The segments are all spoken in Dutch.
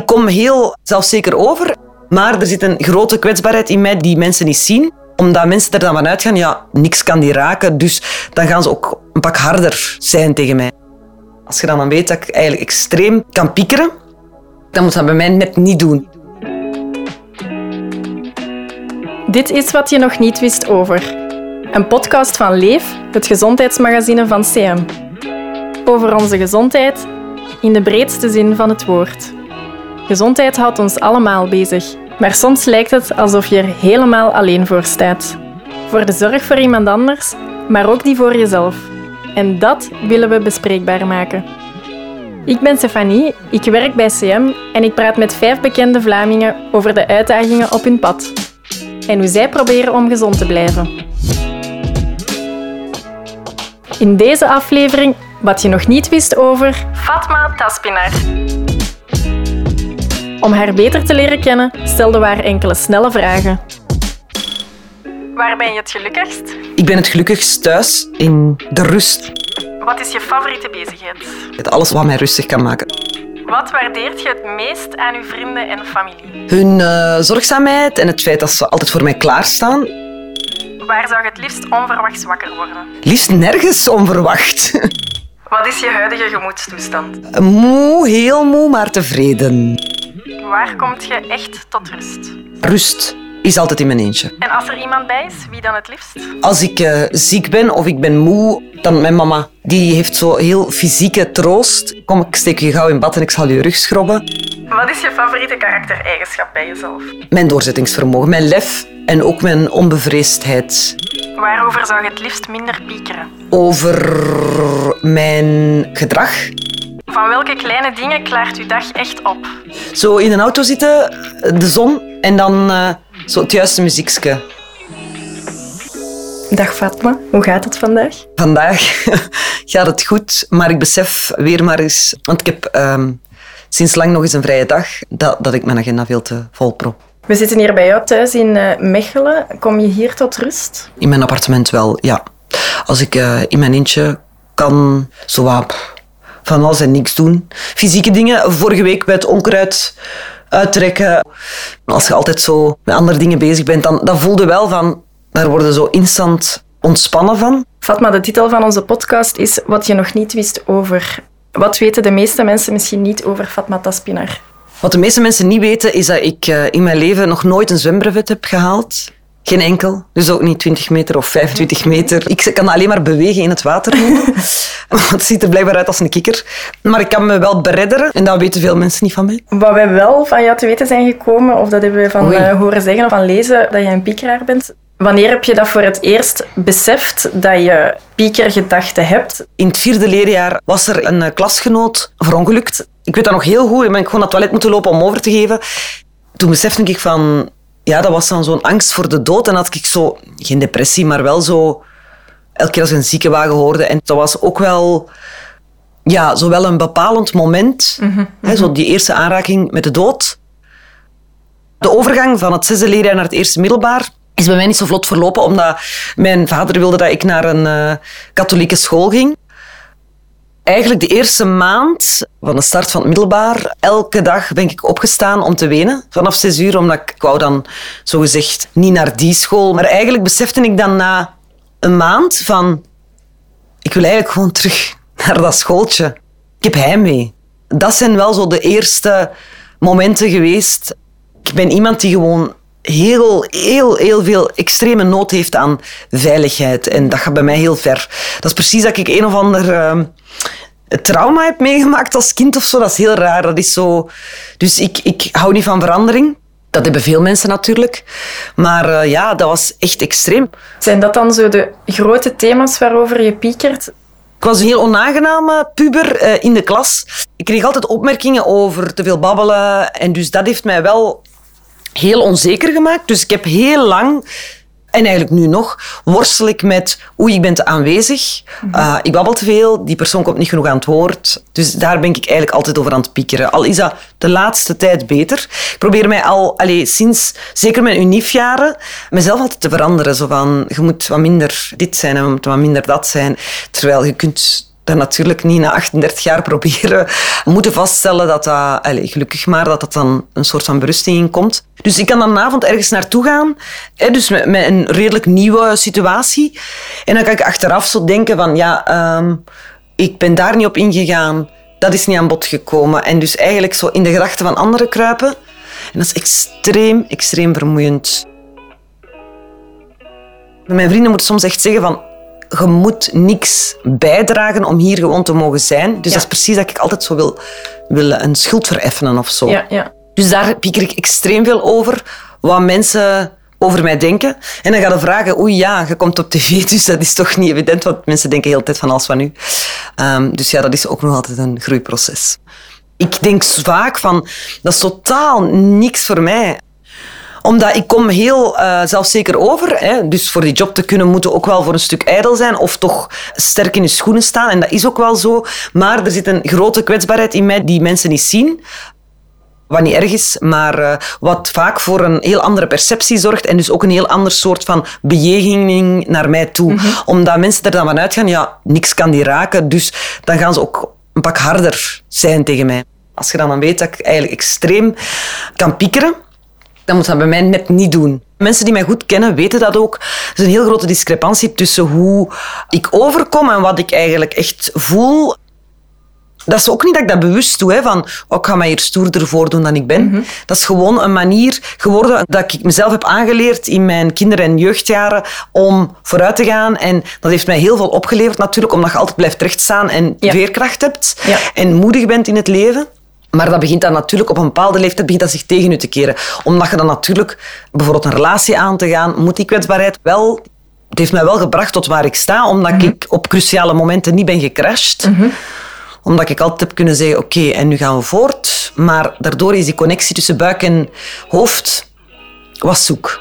ik kom heel zelfzeker over, maar er zit een grote kwetsbaarheid in mij die mensen niet zien omdat mensen er dan van uitgaan, ja, niks kan die raken, dus dan gaan ze ook een pak harder zijn tegen mij. Als je dan, dan weet dat ik eigenlijk extreem kan piekeren, dan moet dat bij mij net niet doen. Dit is wat je nog niet wist over. Een podcast van Leef, het gezondheidsmagazine van CM. Over onze gezondheid in de breedste zin van het woord. Gezondheid houdt ons allemaal bezig, maar soms lijkt het alsof je er helemaal alleen voor staat. Voor de zorg voor iemand anders, maar ook die voor jezelf. En dat willen we bespreekbaar maken. Ik ben Stefanie, ik werk bij CM en ik praat met vijf bekende Vlamingen over de uitdagingen op hun pad. En hoe zij proberen om gezond te blijven. In deze aflevering wat je nog niet wist over Fatma Taspinar. Om haar beter te leren kennen, stelden we haar enkele snelle vragen. Waar ben je het gelukkigst? Ik ben het gelukkigst thuis in de rust. Wat is je favoriete bezigheid? Het alles wat mij rustig kan maken. Wat waardeert je het meest aan uw vrienden en familie? Hun uh, zorgzaamheid en het feit dat ze altijd voor mij klaarstaan. Waar zou je het liefst onverwachts wakker worden? Liefst nergens onverwacht. Wat is je huidige gemoedstoestand? Moe, heel moe, maar tevreden. Waar komt je echt tot rust? Rust is altijd in mijn eentje. En als er iemand bij is, wie dan het liefst? Als ik uh, ziek ben of ik ben moe, dan mijn mama. Die heeft zo heel fysieke troost. Kom, ik steek je gauw in bad en ik zal je rug schrobben. Wat is je favoriete karaktereigenschap bij jezelf? Mijn doorzettingsvermogen, mijn lef en ook mijn onbevreesdheid. Waarover zou je het liefst minder piekeren? Over mijn gedrag. Van welke kleine dingen klaart uw dag echt op? Zo in een auto zitten, de zon en dan uh, zo het juiste muziekje. Dag Fatma, hoe gaat het vandaag? Vandaag gaat het goed, maar ik besef weer maar eens... Want ik heb um, sinds lang nog eens een vrije dag, dat, dat ik mijn agenda veel te vol prop. We zitten hier bij jou thuis in uh, Mechelen. Kom je hier tot rust? In mijn appartement wel, ja. Als ik uh, in mijn eentje kan, zo wat van alles en niks doen. Fysieke dingen. Vorige week bij het onkruid uittrekken. Als je altijd zo met andere dingen bezig bent, dan, dan voelde wel van... Daar worden zo instant ontspannen van. Fatma, de titel van onze podcast is Wat je nog niet wist over. Wat weten de meeste mensen misschien niet over Fatma Taspinar? Wat de meeste mensen niet weten, is dat ik uh, in mijn leven nog nooit een zwembrevet heb gehaald. Geen enkel. Dus ook niet 20 meter of 25 meter. Ik kan alleen maar bewegen in het water. het ziet er blijkbaar uit als een kikker. Maar ik kan me wel beredderen. En dat weten veel mensen niet van mij. Wat wij wel van jou te weten zijn gekomen, of dat hebben we van uh, horen zeggen of van lezen, dat je een piekeraar bent. Wanneer heb je dat voor het eerst beseft dat je piekergedachten hebt? In het vierde leerjaar was er een uh, klasgenoot verongelukt. Ik weet dat nog heel goed. Ik ben gewoon naar het toilet moeten lopen om over te geven. Toen besefte ik van ja, dat was dan zo'n angst voor de dood. En had ik zo, geen depressie, maar wel zo... Elke keer als ik een ziekenwagen hoorde. En dat was ook wel... Ja, zo wel een bepalend moment. Mm -hmm. hè, zo die eerste aanraking met de dood. De overgang van het zesde leerjaar naar het eerste middelbaar is bij mij niet zo vlot verlopen, omdat mijn vader wilde dat ik naar een uh, katholieke school ging. Eigenlijk de eerste maand van de start van het middelbaar, elke dag ben ik opgestaan om te wenen. Vanaf zes uur, omdat ik, wou dan zogezegd niet naar die school. Maar eigenlijk besefte ik dan na een maand van... Ik wil eigenlijk gewoon terug naar dat schooltje. Ik heb heimwee. Dat zijn wel zo de eerste momenten geweest. Ik ben iemand die gewoon heel, heel, heel veel extreme nood heeft aan veiligheid. En dat gaat bij mij heel ver. Dat is precies dat ik een of ander uh, trauma heb meegemaakt als kind of zo. Dat is heel raar. Dat is zo... Dus ik, ik hou niet van verandering. Dat hebben veel mensen natuurlijk. Maar uh, ja, dat was echt extreem. Zijn dat dan zo de grote thema's waarover je piekert? Ik was een heel onaangename puber uh, in de klas. Ik kreeg altijd opmerkingen over te veel babbelen. En dus dat heeft mij wel heel onzeker gemaakt. Dus ik heb heel lang, en eigenlijk nu nog, worstel ik met oei, ik ben te aanwezig. Uh, ik babbel te veel, die persoon komt niet genoeg aan het woord. Dus daar ben ik eigenlijk altijd over aan het piekeren. Al is dat de laatste tijd beter. Ik probeer mij al, allez, sinds zeker mijn uniefjaren, mezelf altijd te veranderen. Zo van, je moet wat minder dit zijn en wat minder dat zijn. Terwijl je kunt natuurlijk niet na 38 jaar proberen moeten vaststellen dat dat, allez, gelukkig maar, dat dat dan een soort van berusting in komt. Dus ik kan dan avond ergens naartoe gaan, hè, dus met, met een redelijk nieuwe situatie. En dan kan ik achteraf zo denken van, ja, ehm, ik ben daar niet op ingegaan, dat is niet aan bod gekomen. En dus eigenlijk zo in de gedachten van anderen kruipen. En dat is extreem, extreem vermoeiend. Mijn vrienden moeten soms echt zeggen van, je moet niks bijdragen om hier gewoon te mogen zijn. Dus Ja. dat is precies dat ik altijd zo wil, wil een schuld vereffenen of zo. Ja, ja. Dus daar pieker ik extreem veel over, wat mensen over mij denken. En dan gaan ze vragen, oei ja, je komt op tv, dus dat is toch niet evident, want mensen denken heel de tijd van alles van u. Ehm, dus ja, dat is ook nog altijd een groeiproces. Ik denk vaak van, dat is totaal niks voor mij omdat ik kom heel eh, zelfzeker over. Hè. Dus voor die job te kunnen moeten ook wel voor een stuk ijdel zijn. Of toch sterk in je schoenen staan. En dat is ook wel zo. Maar er zit een grote kwetsbaarheid in mij die mensen niet zien. Wat niet erg is, maar eh, wat vaak voor een heel andere perceptie zorgt. En dus ook een heel ander soort van bejegening naar mij toe. Omdat mensen er dan van uitgaan, ja, niks kan die raken. Dus dan gaan ze ook een pak harder zijn tegen mij. Als je dan, dan weet dat ik eigenlijk extreem kan piekeren dan moet dat bij mij net niet doen. Mensen die mij goed kennen weten dat ook. Er is een heel grote discrepantie tussen hoe ik overkom en wat ik eigenlijk echt voel. Dat is ook niet dat ik dat bewust doe, hè, van oh, ik ga mij hier stoerder voordoen dan ik ben. Dat is gewoon een manier geworden dat ik mezelf heb aangeleerd in mijn kinder- en jeugdjaren om vooruit te gaan. En dat heeft mij heel veel opgeleverd natuurlijk, omdat je altijd blijft rechtstaan en Ja. veerkracht hebt Ja. en moedig bent in het leven. Maar dat begint dan natuurlijk op een bepaalde leeftijd begint dat zich tegen u te keren. Omdat je dan natuurlijk bijvoorbeeld een relatie aan te gaan, moet die kwetsbaarheid wel... Het heeft mij wel gebracht tot waar ik sta, omdat ik op cruciale momenten niet ben gecrashed. Omdat ik altijd heb kunnen zeggen, oké, en nu gaan we voort. Maar daardoor is die connectie tussen buik en hoofd was zoek.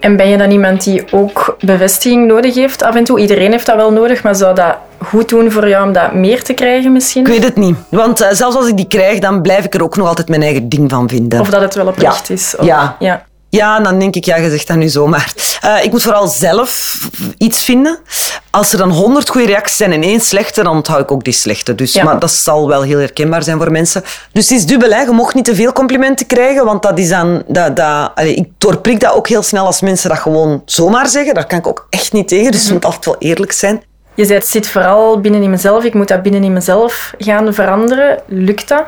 En ben je dan iemand die ook bevestiging nodig heeft af en toe? Iedereen heeft dat wel nodig, maar zou dat goed doen voor jou om dat meer te krijgen misschien? Ik weet het niet. Want eh, zelfs als ik die krijg, dan blijf ik er ook nog altijd mijn eigen ding van vinden. Of dat het wel oprecht Ja. is? Of- Ja. ja. Ja, dan denk ik, ja, je zegt dat nu zomaar. Eh ik moet vooral zelf iets vinden. Als er dan honderd goede reacties zijn en één slechte, dan onthoud ik ook die slechte. Dus, Ja. Maar dat zal wel heel herkenbaar zijn voor mensen. Dus het is dubbel, hè. je mocht niet te veel complimenten krijgen, want dat is dan... Dat, dat, allee, ik doorprik dat ook heel snel als mensen dat gewoon zomaar zeggen. Daar kan ik ook echt niet tegen, dus je moet altijd wel eerlijk zijn. Je zei, het zit vooral binnen in mezelf. Ik moet dat binnen in mezelf gaan veranderen. Lukt dat?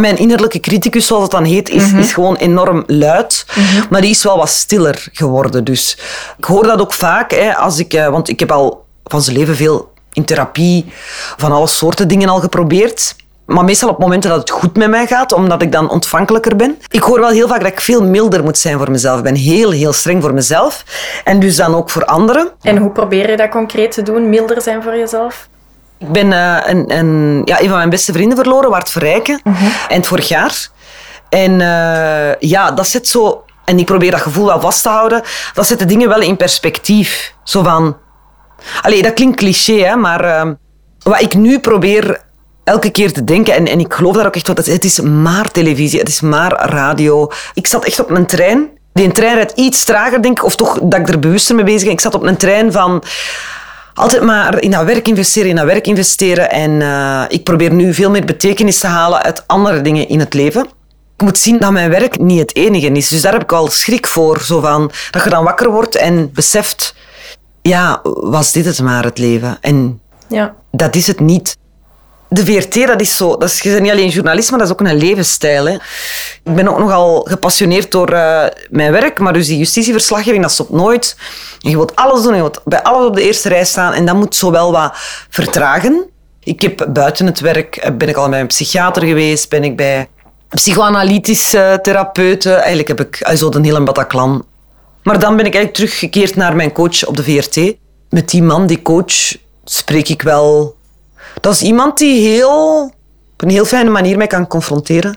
Mijn innerlijke criticus, zoals het dan heet, is, is gewoon enorm luid. Maar die is wel wat stiller geworden. Dus ik hoor dat ook vaak, hè, als ik, eh, want ik heb al van zijn leven veel in therapie van alle soorten dingen al geprobeerd. Maar meestal op momenten dat het goed met mij gaat, omdat ik dan ontvankelijker ben. Ik hoor wel heel vaak dat ik veel milder moet zijn voor mezelf. Ik ben heel, heel streng voor mezelf. En dus dan ook voor anderen. En hoe probeer je dat concreet te doen? Milder zijn voor jezelf? Ik ben eh, een, een, ja, een van mijn beste vrienden verloren, Bart Verrijken, eind vorig jaar. En eh, ja, dat zit zo... En ik probeer dat gevoel wel vast te houden. Dat zet de dingen wel in perspectief. Zo van... Allee, dat klinkt cliché, hè, maar eh, wat ik nu probeer elke keer te denken, en, en ik geloof daar ook echt wel, dat het is maar televisie, het is maar radio. Ik zat echt op een trein. Die trein rijdt iets trager, denk ik, of toch dat ik er bewuster mee bezig ben. Ik zat op een trein van altijd maar in dat werk investeren, in dat werk investeren. En eh, ik probeer nu veel meer betekenis te halen uit andere dingen in het leven. Ik moet zien dat mijn werk niet het enige is. Dus daar heb ik al schrik voor. Zo van, dat je dan wakker wordt en beseft... Ja, was dit het maar, het leven? En Ja. dat is het niet. De VRT, dat is zo... Dat is, je bent niet alleen journalist, maar dat is ook een levensstijl. Hè. Ik ben ook nogal gepassioneerd door eh, mijn werk, maar dus die justitieverslaggeving, dat stopt nooit. Je wilt alles doen, je wilt bij alles op de eerste rij staan en dat moet zo wel wat vertragen. Ik heb buiten het werk, eh, ben ik al bij een psychiater geweest, ben ik bij psychoanalytische therapeuten. Eigenlijk heb ik eh, zo de hele Bataclan. Maar dan ben ik eigenlijk teruggekeerd naar mijn coach op de VRT. Met die man, die coach, spreek ik wel... Dat is iemand die heel, op een heel fijne manier mij kan confronteren.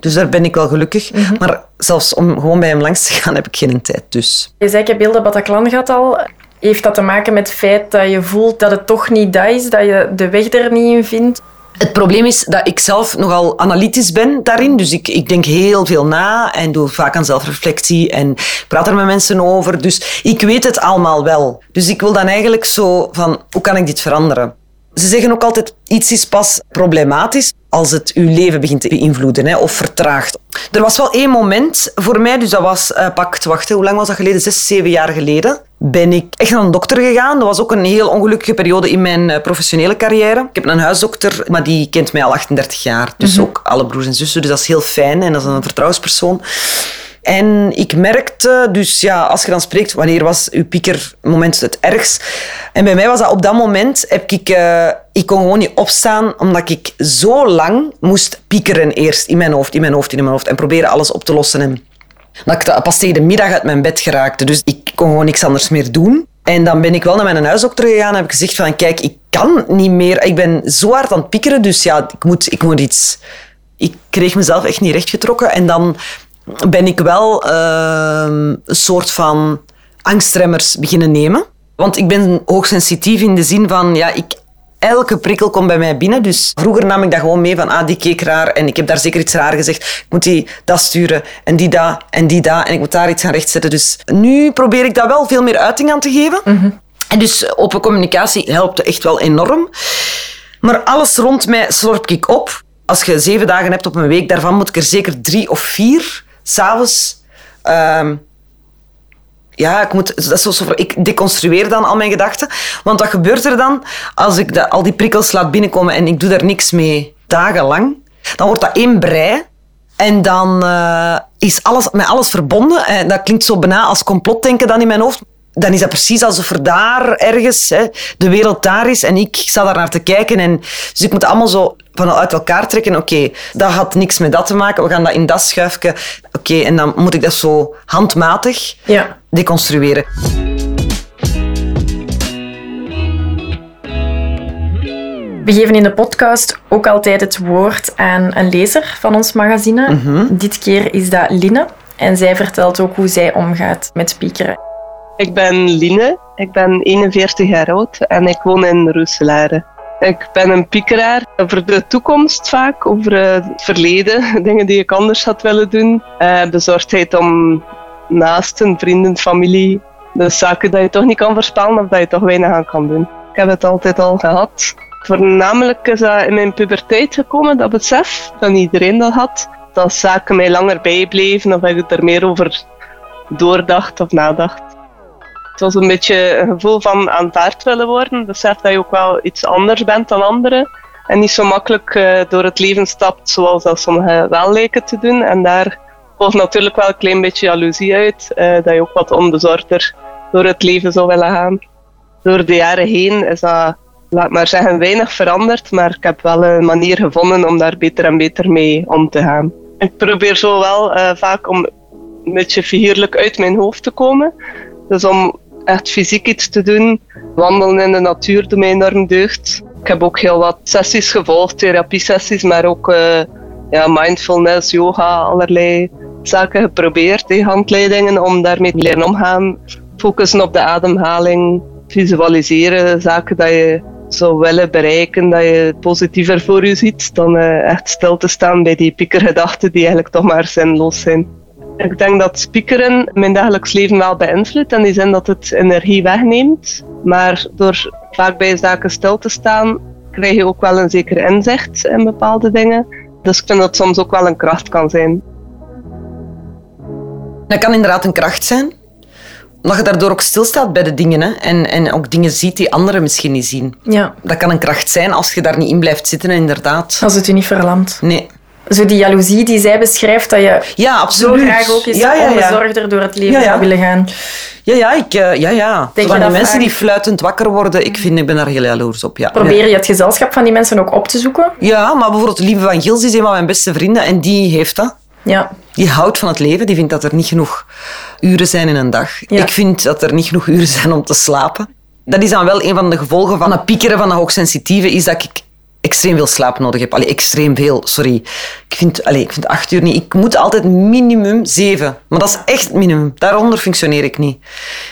Dus daar ben ik wel gelukkig. Maar zelfs om gewoon bij hem langs te gaan, heb ik geen tijd. Dus Je zei, ik heb heel de Bataclan gehad al. Heeft dat te maken met het feit dat je voelt dat het toch niet dat is? Dat je de weg er niet in vindt? Het probleem is dat ik zelf nogal analytisch ben daarin. Dus ik, ik denk heel veel na en doe vaak aan zelfreflectie en praat er met mensen over. Dus ik weet het allemaal wel. Dus ik wil dan eigenlijk zo van, hoe kan ik dit veranderen? Ze zeggen ook altijd, iets is pas problematisch als het uw leven begint te beïnvloeden hè, of vertraagt. Er was wel één moment voor mij, dus dat was uh, pakt, wacht, hoe lang was dat geleden? Zes, zeven jaar geleden. Ben ik echt naar een dokter gegaan. Dat was ook een heel ongelukkige periode in mijn uh, professionele carrière. Ik heb een huisdokter, maar die kent mij al 38 jaar. Dus mm -hmm. ook alle broers en zussen. Dus dat is heel fijn en dat is een vertrouwenspersoon. En ik merkte, dus ja, als je dan spreekt, wanneer was uw piekermoment het ergst? En bij mij was dat op dat moment, heb ik, uh, ik kon gewoon niet opstaan, omdat ik zo lang moest piekeren eerst in mijn hoofd, in mijn hoofd, in mijn hoofd en proberen alles op te lossen. En dat ik pas tegen de middag uit mijn bed geraakte. Dus ik kon gewoon niks anders meer doen. En dan ben ik wel naar mijn huisdokter gegaan en heb ik gezegd van, kijk, ik kan niet meer. Ik ben zo hard aan het piekeren, dus ja, ik moet, ik moet iets... Ik kreeg mezelf echt niet rechtgetrokken. En dan ben ik wel uh, een soort van angstremmers beginnen nemen. Want ik ben hoogsensitief in de zin van, ja, ik, elke prikkel komt bij mij binnen. Dus vroeger nam ik dat gewoon mee van, ah, die keek raar en ik heb daar zeker iets raar gezegd. Ik moet die dat sturen en die dat en die dat en ik moet daar iets aan rechtzetten. Dus nu probeer ik daar wel veel meer uiting aan te geven. Mm -hmm. En dus open communicatie helpt echt wel enorm. Maar alles rond mij slorp ik op. Als je zeven dagen hebt op een week, daarvan moet ik er zeker drie of vier s'avonds... Um, ja, ik, moet, dat is zo, ik deconstrueer dan al mijn gedachten. Want wat gebeurt er dan als ik al die prikkels laat binnenkomen en ik doe daar niks mee dagenlang? Dan wordt dat één brei. En dan uh, is alles, met alles verbonden. En dat klinkt zo bijna als complotdenken dan in mijn hoofd dan is dat precies alsof er daar ergens hè, de wereld daar is en ik sta daar naar te kijken. En, dus ik moet allemaal zo vanuit elkaar trekken. Oké, okay, dat had niks met dat te maken. We gaan dat in dat schuifje. Oké, okay, en dan moet ik dat zo handmatig ja. deconstrueren. We geven in de podcast ook altijd het woord aan een lezer van ons magazine. Mm -hmm. Dit keer is dat Line. En zij vertelt ook hoe zij omgaat met piekeren. Ik ben Line, ik ben 41 jaar oud en ik woon in Roeselare. Ik ben een piekeraar over de toekomst vaak, over het verleden, dingen die ik anders had willen doen. Bezorgdheid om naasten, vrienden, familie. Dus zaken dat je toch niet kan voorspellen of dat je toch weinig aan kan doen. Ik heb het altijd al gehad. Voornamelijk is dat in mijn puberteit gekomen, dat besef, dat iedereen dat had. Dat zaken mij langer bijbleven of ik er meer over doordacht of nadacht. Was een beetje een gevoel van aanvaard willen worden. Besef dat je ook wel iets anders bent dan anderen. En niet zo makkelijk uh, door het leven stapt zoals dat sommigen wel lijken te doen. En daar volgt natuurlijk wel een klein beetje jaloezie uit. Uh, dat je ook wat onbezorgder door het leven zou willen gaan. Door de jaren heen is dat, laat maar zeggen, weinig veranderd. Maar ik heb wel een manier gevonden om daar beter en beter mee om te gaan. Ik probeer zo wel uh, vaak om een beetje figuurlijk uit mijn hoofd te komen. Dus om echt fysiek iets te doen. Wandelen in de natuur doet mij enorm deugd. Ik heb ook heel wat sessies gevolgd, therapiesessies, maar ook uh, ja, mindfulness, yoga, allerlei zaken geprobeerd, die handleidingen om daarmee te leren omgaan. Focussen op de ademhaling, visualiseren, zaken dat je zou willen bereiken, dat je positiever voor je ziet, dan uh, echt stil te staan bij die piekergedachten die eigenlijk toch maar zinloos zijn. Ik denk dat speakeren mijn dagelijks leven wel beïnvloedt. In die zin dat het energie wegneemt. Maar door vaak bij zaken stil te staan, krijg je ook wel een zeker inzicht in bepaalde dingen. Dus ik vind dat het soms ook wel een kracht kan zijn. Dat kan inderdaad een kracht zijn. Omdat je daardoor ook stilstaat bij de dingen. Hè? En, en ook dingen ziet die anderen misschien niet zien. Ja. Dat kan een kracht zijn als je daar niet in blijft zitten, inderdaad. Als het je niet verlamt. Nee zo die jaloezie die zij beschrijft, dat je ja, absoluut. zo graag ook eens ja, ja, onbezorgder door het leven zou willen gaan. Ja, ja, ik, uh, ja, ja. Denk van die mensen die fluitend wakker worden, ik, vind, ik ben daar heel jaloers op. Ja. Probeer je het gezelschap van die mensen ook op te zoeken? Ja, maar bijvoorbeeld Lieve van Gils is een van mijn beste vrienden en die heeft dat. Ja. Die houdt van het leven, die vindt dat er niet genoeg uren zijn in een dag. Ik vind dat er niet genoeg uren zijn om te slapen. Dat is dan wel een van de gevolgen van het piekeren van de hoogsensitieve, is dat ik extreem veel slaap nodig heb. Allee, extreem veel, sorry. Ik vind, allee, ik vind acht uur niet. Ik moet altijd minimum zeven. Maar dat is echt minimum. Daaronder functioneer ik niet.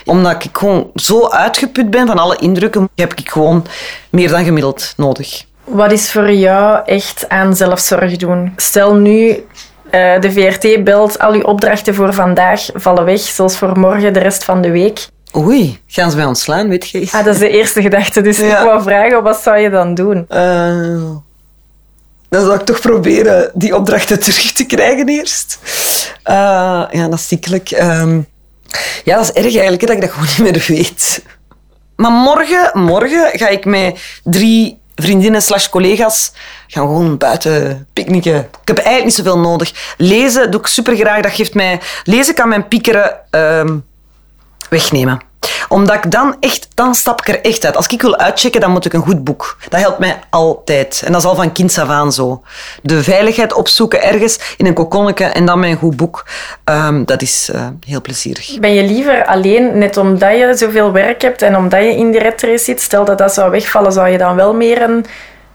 Omdat ik gewoon zo uitgeput ben van alle indrukken, heb ik gewoon meer dan gemiddeld nodig. Wat is voor jou echt aan zelfzorg doen? Stel nu, eh, de VRT belt, al uw opdrachten voor vandaag vallen weg, zoals voor morgen, de rest van de week. Oei, gaan ze mij ontslaan, weet je? Ah, dat is de eerste gedachte. Dus Ja. ik wou vragen, wat zou je dan doen? Eh, dan zal ik toch proberen die opdrachten terug te krijgen eerst. Eh, ja, dat is ziekelijk. Ehm, ja, dat is erg eigenlijk, hè, dat ik dat gewoon niet meer weet. Maar morgen, morgen ga ik met drie vriendinnen slash collega's gaan gewoon buiten picknicken. Ik heb eigenlijk niet zoveel nodig. Lezen doe ik super graag. Dat geeft mij... Lezen kan mijn piekeren ehm, wegnemen omdat ik dan echt, dan stap ik er echt uit. Als ik wil uitchecken, dan moet ik een goed boek. Dat helpt mij altijd. En dat is al van kinds af aan zo. De veiligheid opzoeken ergens in een kokonnetje en dan met een goed boek. Ehm, dat is eh, heel plezierig. Ben je liever alleen, net omdat je zoveel werk hebt en omdat je in die zit? Stel dat dat zou wegvallen, zou je dan wel meer een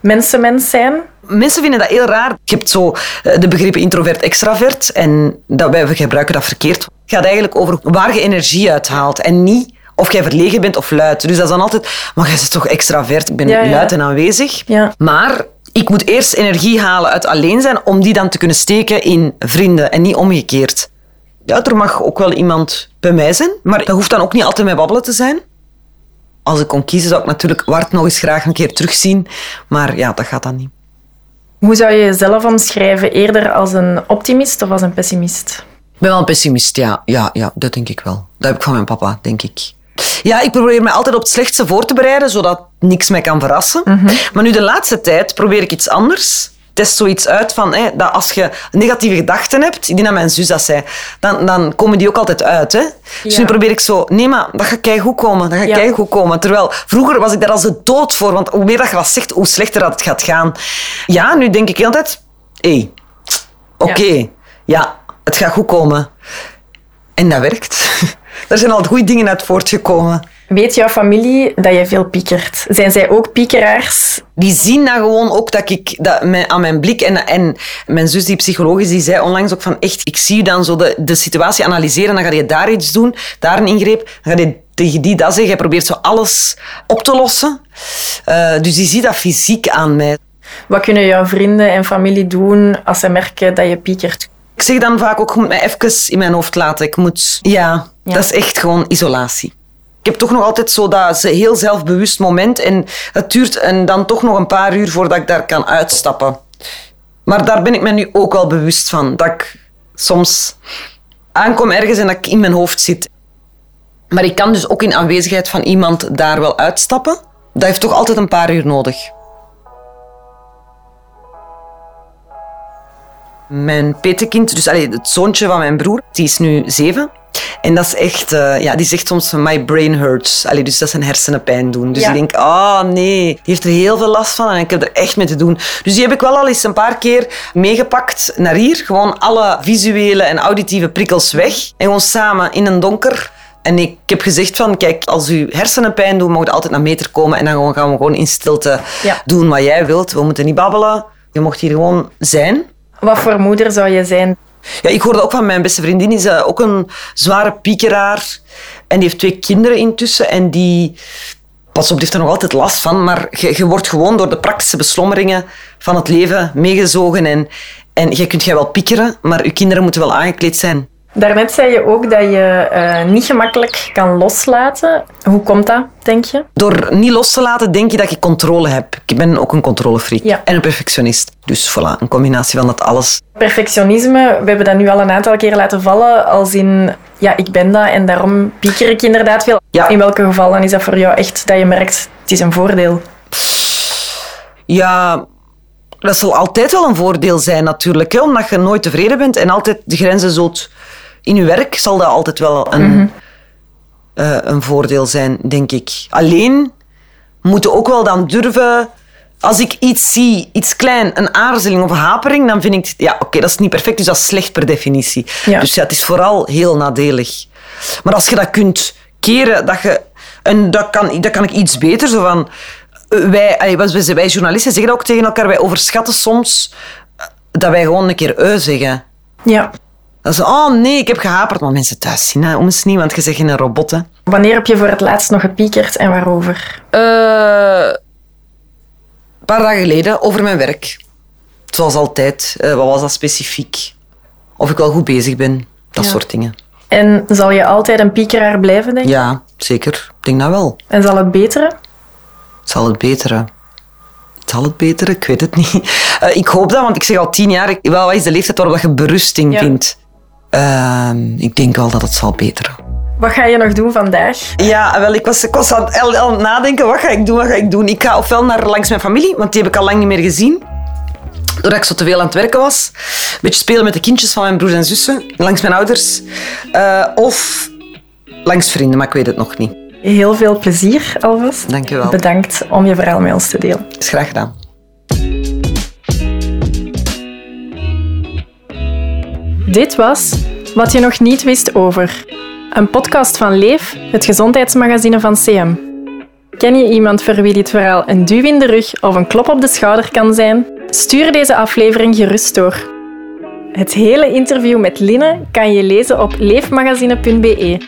mensenmens zijn? Mensen vinden dat heel raar. Je hebt zo eh, de begrippen introvert-extravert en dat, wij gebruiken dat verkeerd. Het gaat eigenlijk over waar je energie uithaalt en niet of jij verlegen bent of luid. Dus dat is dan altijd, maar jij bent toch extravert? Ik ben Ja, ja. luid en aanwezig. Ja. Maar ik moet eerst energie halen uit alleen zijn om die dan te kunnen steken in vrienden en niet omgekeerd. Ja, er mag ook wel iemand bij mij zijn, maar dat hoeft dan ook niet altijd met babbelen te zijn. Als ik kon kiezen, zou ik natuurlijk Wart nog eens graag een keer terugzien. Maar ja, dat gaat dan niet. Hoe zou je jezelf omschrijven? Eerder als een optimist of als een pessimist? Ik ben wel een pessimist, ja. Ja, ja, dat denk ik wel. Dat heb ik van mijn papa, denk ik. Ja, ik probeer me altijd op het slechtste voor te bereiden, zodat niks mij kan verrassen. Maar nu de laatste tijd probeer ik iets anders. Test zoiets uit van, hè, dat als je negatieve gedachten hebt, ik denk dat mijn zus dat zei, dan, dan komen die ook altijd uit. Hè? Dus nu probeer ik zo, nee maar, dat gaat goed komen, dat gaat Ja. goed komen. Terwijl, vroeger was ik daar als de dood voor, want hoe meer dat je zegt, hoe slechter dat het gaat gaan. Ja, nu denk ik heel de tijd, hé, oké, ja, het gaat goed komen. En dat werkt. Er zijn al goede dingen uit voortgekomen. Weet jouw familie dat je veel piekert? Zijn zij ook piekeraars? Die zien dan gewoon ook dat ik dat mijn, aan mijn blik en, en mijn zus die psycholoog is, die zei onlangs ook van echt, ik zie je dan zo de, de situatie analyseren, dan ga je daar iets doen, daar een ingreep, dan ga je tegen die dat zeggen, je probeert zo alles op te lossen. Eh, dus die ziet dat fysiek aan mij. Wat kunnen jouw vrienden en familie doen als ze merken dat je piekert? Ik zeg dan vaak ook, je moet mij even in mijn hoofd laten. Ik moet, ja, Ja. dat is echt gewoon isolatie. Ik heb toch nog altijd zo dat heel zelfbewust moment en het duurt en dan toch nog een paar uur voordat ik daar kan uitstappen. Maar daar ben ik me nu ook wel bewust van. Dat ik soms aankom ergens en dat ik in mijn hoofd zit. Maar ik kan dus ook in aanwezigheid van iemand daar wel uitstappen. Dat heeft toch altijd een paar uur nodig. Mijn petekind, dus allee, het zoontje van mijn broer, die is nu zeven. En dat is echt, eh, ja, die zegt soms, my brain hurts. Allee, dus dat zijn hersenen pijn doen. Dus Ja. ik denk, ah nee, die heeft er heel veel last van en ik heb er echt mee te doen. Dus die heb ik wel al eens een paar keer meegepakt naar hier. Gewoon alle visuele en auditieve prikkels weg. En gewoon samen in een donker. En ik heb gezegd van, kijk, als u hersenen pijn doen, mag je altijd naar meter komen. En dan gaan we gewoon in stilte Ja. doen wat jij wilt. We moeten niet babbelen. Je mocht hier gewoon zijn. Wat voor moeder zou je zijn? Ja, ik hoorde ook van mijn beste vriendin, is ook een zware piekeraar. En die heeft twee kinderen intussen. En die, pas op, die heeft er nog altijd last van. Maar je, je wordt gewoon door de praktische beslommeringen van het leven meegezogen. En, en je kunt jij wel piekeren, maar je kinderen moeten wel aangekleed zijn. Daarnet zei je ook dat je eh, niet gemakkelijk kan loslaten. Hoe komt dat, denk je? Door niet los te laten, denk je dat je controle hebt. Ik ben ook een controlefreak Ja. en een perfectionist. Dus voilà, een combinatie van dat alles. Perfectionisme, we hebben dat nu al een aantal keer laten vallen, als in, ja, ik ben dat en daarom pieker ik inderdaad veel. Ja. In welke gevallen is dat voor jou echt dat je merkt, het is een voordeel? Ja, dat zal altijd wel een voordeel zijn natuurlijk. Hè, omdat je nooit tevreden bent en altijd de grenzen zult... In je werk zal dat altijd wel een, eh, een voordeel zijn, denk ik. Alleen moeten ook wel dan durven... Als ik iets zie, iets klein, een aarzeling of een hapering, dan vind ik... Ja, oké, dat is niet perfect, dus dat is slecht per definitie. Ja. Dus ja, het is vooral heel nadelig. Maar als je dat kunt keren, dat je... En dat kan, dat kan ik iets beter, zo van... eh, wij, wij journalisten zeggen dat ook tegen elkaar, wij overschatten soms eh, dat wij gewoon een keer eu zeggen. Ja. Dat is, oh nee, ik heb gehaperd. Maar mensen thuis zien, hè, om eens niet, want je zegt geen robot. Hè. Wanneer heb je voor het laatst nog gepiekerd en waarover? Eh, Een paar dagen geleden over mijn werk. Zoals altijd. Uh, wat was dat specifiek? Of ik wel goed bezig ben. Dat Ja. soort dingen. En zal je altijd een piekeraar blijven, denk je? Ja, zeker. Ik denk dat wel. En zal het beteren? Zal het beteren? Zal het beteren? Ik weet het niet. Eh, ik hoop dat, want ik zeg al tien jaar... ik- Wel, wat is de leeftijd waarop je berusting Ja. vindt? Ehm, ik denk wel dat het zal beteren. Wat ga je nog doen vandaag? Ja, wel, ik was, ik was aan, het, aan het nadenken. Wat ga ik doen? Wat ga ik doen? Ik ga ofwel naar langs mijn familie, want die heb ik al lang niet meer gezien. Doordat ik zo te veel aan het werken was. Een beetje spelen met de kindjes van mijn broers en zussen. Langs mijn ouders. Eh, of langs vrienden, maar ik weet het nog niet. Heel veel plezier alvast. Dank je wel. Bedankt om je verhaal met ons te delen. Is graag gedaan. Dit was Wat je nog niet wist over. Een podcast van Leef, het gezondheidsmagazine van CM. Ken je iemand voor wie dit verhaal een duw in de rug of een klop op de schouder kan zijn? Stuur deze aflevering gerust door. Het hele interview met Linne kan je lezen op leefmagazine.be.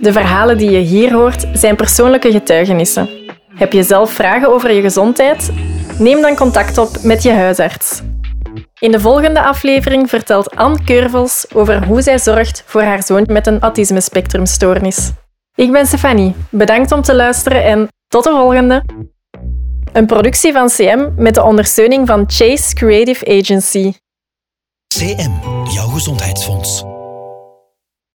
De verhalen die je hier hoort zijn persoonlijke getuigenissen. Heb je zelf vragen over je gezondheid? Neem dan contact op met je huisarts. In de volgende aflevering vertelt Anne Keurvels over hoe zij zorgt voor haar zoon met een autisme-spectrumstoornis. Ik ben Stefanie. Bedankt om te luisteren en tot de volgende. Een productie van CM met de ondersteuning van Chase Creative Agency. CM, jouw gezondheidsfonds.